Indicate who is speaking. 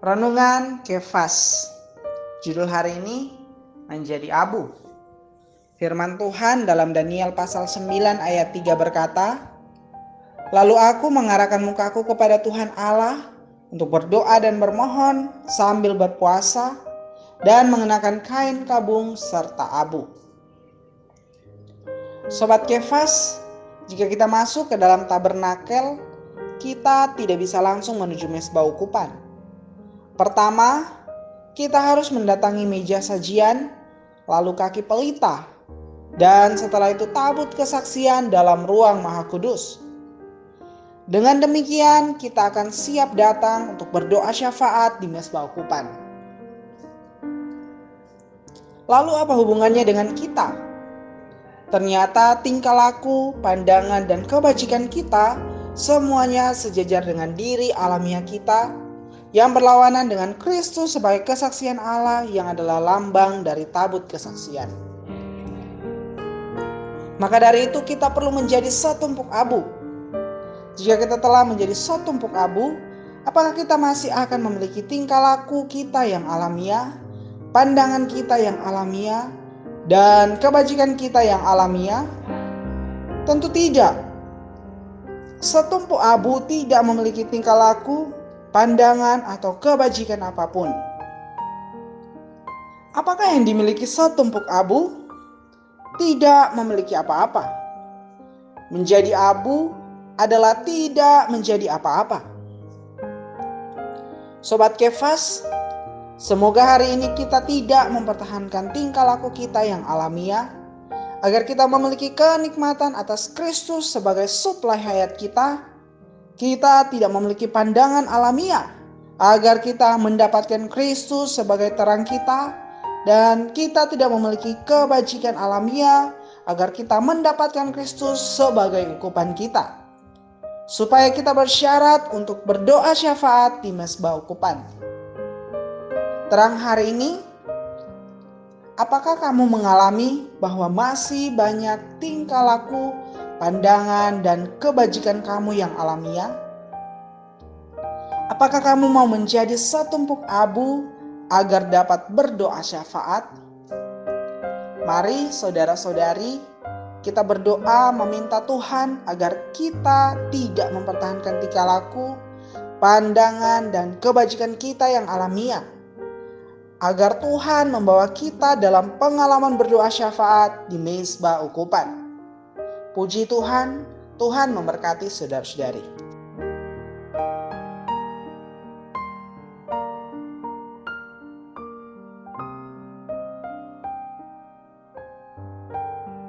Speaker 1: Renungan Kefas. Judul hari ini menjadi abu. Firman Tuhan dalam Daniel pasal 9 ayat 3 berkata, Lalu aku mengarahkan mukaku kepada Tuhan Allah untuk berdoa dan bermohon sambil berpuasa dan mengenakan kain kabung serta abu. Sobat Kefas, jika kita masuk ke dalam tabernakel, kita tidak bisa langsung menuju mesbah ukupan. Pertama, kita harus mendatangi meja sajian, lalu kaki pelita, dan setelah itu tabut kesaksian dalam ruang maha kudus. Dengan demikian, kita akan siap datang untuk berdoa syafaat di mesbah ukupan. Lalu apa hubungannya dengan kita? Ternyata tingkah laku, pandangan, dan kebajikan kita semuanya sejajar dengan diri alamiah kita yang berlawanan dengan Kristus sebagai kesaksian Allah yang adalah lambang dari tabut kesaksian. Maka dari itu kita perlu menjadi setumpuk abu. Jika kita telah menjadi setumpuk abu, apakah kita masih akan memiliki tingkah laku kita yang alamiah, pandangan kita yang alamiah, dan kebajikan kita yang alamiah? Tentu tidak. Setumpuk abu tidak memiliki tingkah laku, pandangan, atau kebajikan apa pun. Apakah yang dimiliki setumpuk abu? Tidak memiliki apa-apa. Menjadi abu adalah tidak menjadi apa-apa. Sobat Kefas, semoga hari ini kita tidak mempertahankan tingkah laku kita yang alamiah, agar kita memiliki kenikmatan atas Kristus sebagai suplai hayat kita. Kita tidak memiliki pandangan alamiah, agar kita mendapatkan Kristus sebagai terang kita, dan kita tidak memiliki kebajikan alamiah, agar kita mendapatkan Kristus sebagai ukupan kita supaya kita bersyarat untuk berdoa syafaat di mesbah ukupan. Terang hari ini, apakah kamu mengalami bahwa masih banyak tingkah laku, pandangan, dan kebajikan kamu yang alamiah? Apakah kamu mau menjadi setumpuk abu agar dapat berdoa syafaat? Mari saudara-saudari kita berdoa meminta Tuhan agar kita tidak mempertahankan tingkah laku, pandangan, dan kebajikan kita yang alamiah. Agar Tuhan membawa kita dalam pengalaman berdoa syafaat di mezbah ukupan. Puji Tuhan, Tuhan memberkati saudara-saudari.